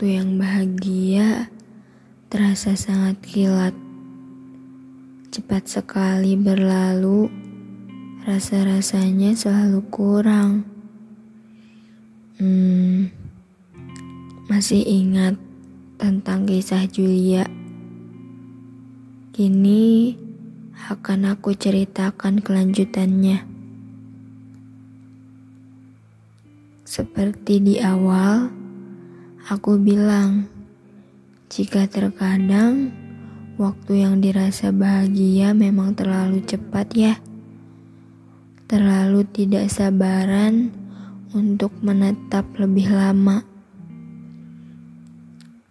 Waktu yang bahagia terasa sangat kilat. Cepat sekali berlalu, rasa-rasanya selalu kurang. Hmm, masih ingat tentang kisah Julia. Kini akan aku ceritakan kelanjutannya. Seperti di awal, Aku bilang, jika terkadang waktu yang dirasa bahagia memang terlalu cepat ya. Terlalu tidak sabaran untuk menetap lebih lama.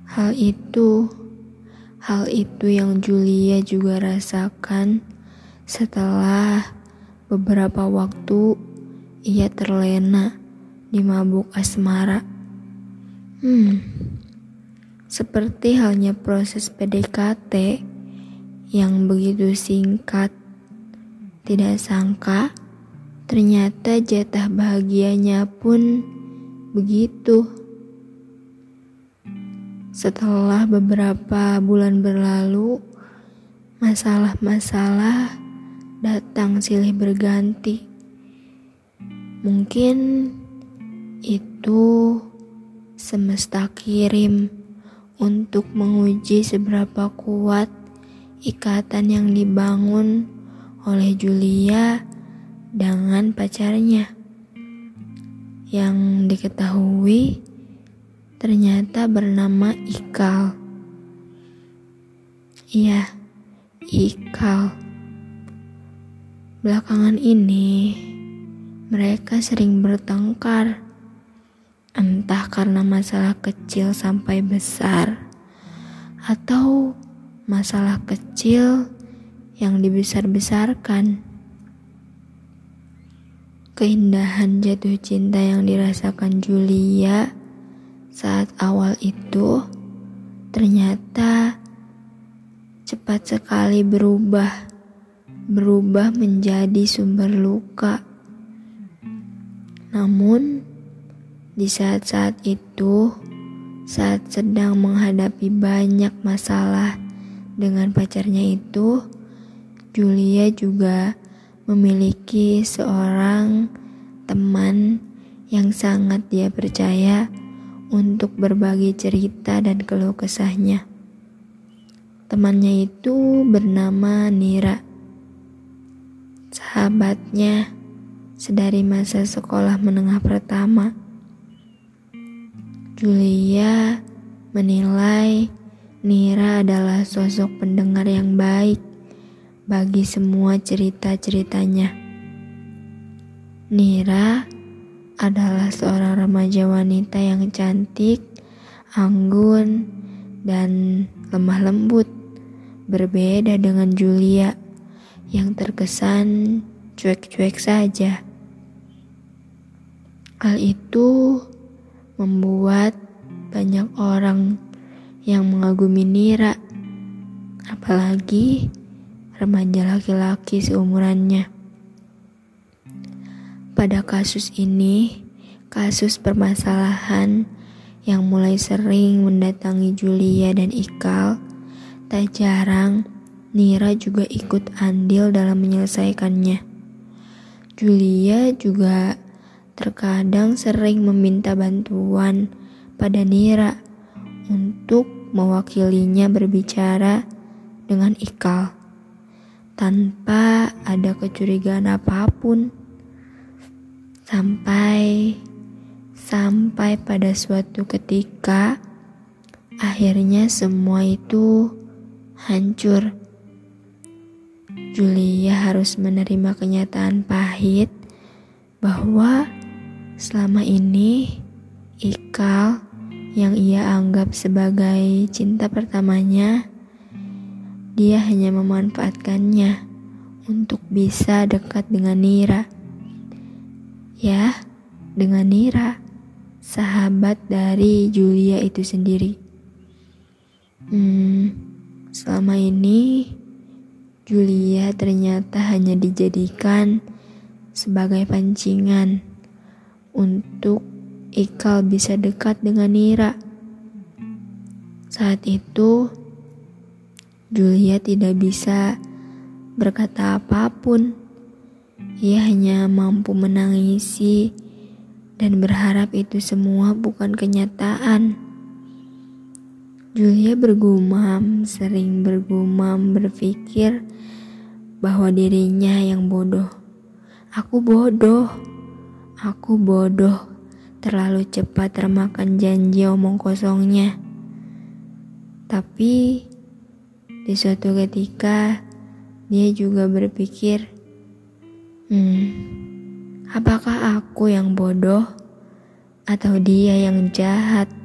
Hal itu, hal itu yang Julia juga rasakan setelah beberapa waktu ia terlena di mabuk asmara. Hmm, seperti halnya proses PDKT yang begitu singkat. Tidak sangka, ternyata jatah bahagianya pun begitu. Setelah beberapa bulan berlalu, masalah-masalah datang silih berganti. Mungkin itu semesta kirim untuk menguji seberapa kuat ikatan yang dibangun oleh Julia dengan pacarnya yang diketahui ternyata bernama Ikal. Iya, Ikal. Belakangan ini mereka sering bertengkar entah karena masalah kecil sampai besar, atau masalah kecil yang dibesar-besarkan. Keindahan jatuh cinta yang dirasakan Julia saat awal itu ternyata cepat sekali berubah, berubah menjadi sumber luka. Namun, di saat-saat itu, saat sedang menghadapi banyak masalah dengan pacarnya itu, Julia juga memiliki seorang teman yang sangat dia percaya untuk berbagi cerita dan keluh kesahnya. Temannya itu bernama Nira. Sahabatnya sedari masa sekolah menengah pertama. Julia menilai Nira adalah sosok pendengar yang baik bagi semua cerita-ceritanya. Nira adalah seorang remaja wanita yang cantik, anggun, dan lemah lembut. Berbeda dengan Julia yang terkesan cuek-cuek saja. Hal itu membuat banyak orang yang mengagumi Nira, apalagi remaja laki-laki seumurannya. Pada kasus ini, kasus permasalahan yang mulai sering mendatangi Julia dan Ikal, tak jarang Nira juga ikut andil dalam menyelesaikannya. Julia juga terkadang sering meminta bantuan pada Nira untuk mewakilinya berbicara dengan Ikal tanpa ada kecurigaan apa pun. Sampai sampai pada suatu ketika akhirnya semua itu hancur. Julia harus menerima kenyataan pahit bahwa Selama ini, Ikal yang ia anggap sebagai cinta pertamanya, dia hanya memanfaatkannya untuk bisa dekat dengan Nira. Ya, dengan Nira, sahabat dari Julia itu sendiri. Hmm, selama ini Julia ternyata hanya dijadikan sebagai pancingan untuk Ikal bisa dekat dengan Nira. Saat itu, Julia tidak bisa berkata apa pun. Ia hanya mampu menangisi dan berharap itu semua bukan kenyataan. Julia bergumam, sering bergumam, berpikir bahwa dirinya yang bodoh. Aku bodoh, aku bodoh, terlalu cepat termakan janji omong kosongnya. Tapi di suatu ketika dia juga berpikir, hmm, apakah aku yang bodoh atau dia yang jahat?